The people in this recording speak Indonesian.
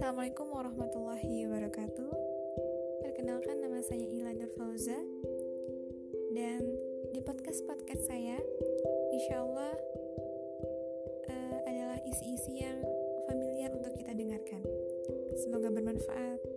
Assalamualaikum warahmatullahi wabarakatuh. Perkenalkan nama saya Ila Fauza Dan di podcast-podcast saya Insya Allah uh, eh, adalah isi-isi yang familiar untuk kita dengarkan. Semoga bermanfaat.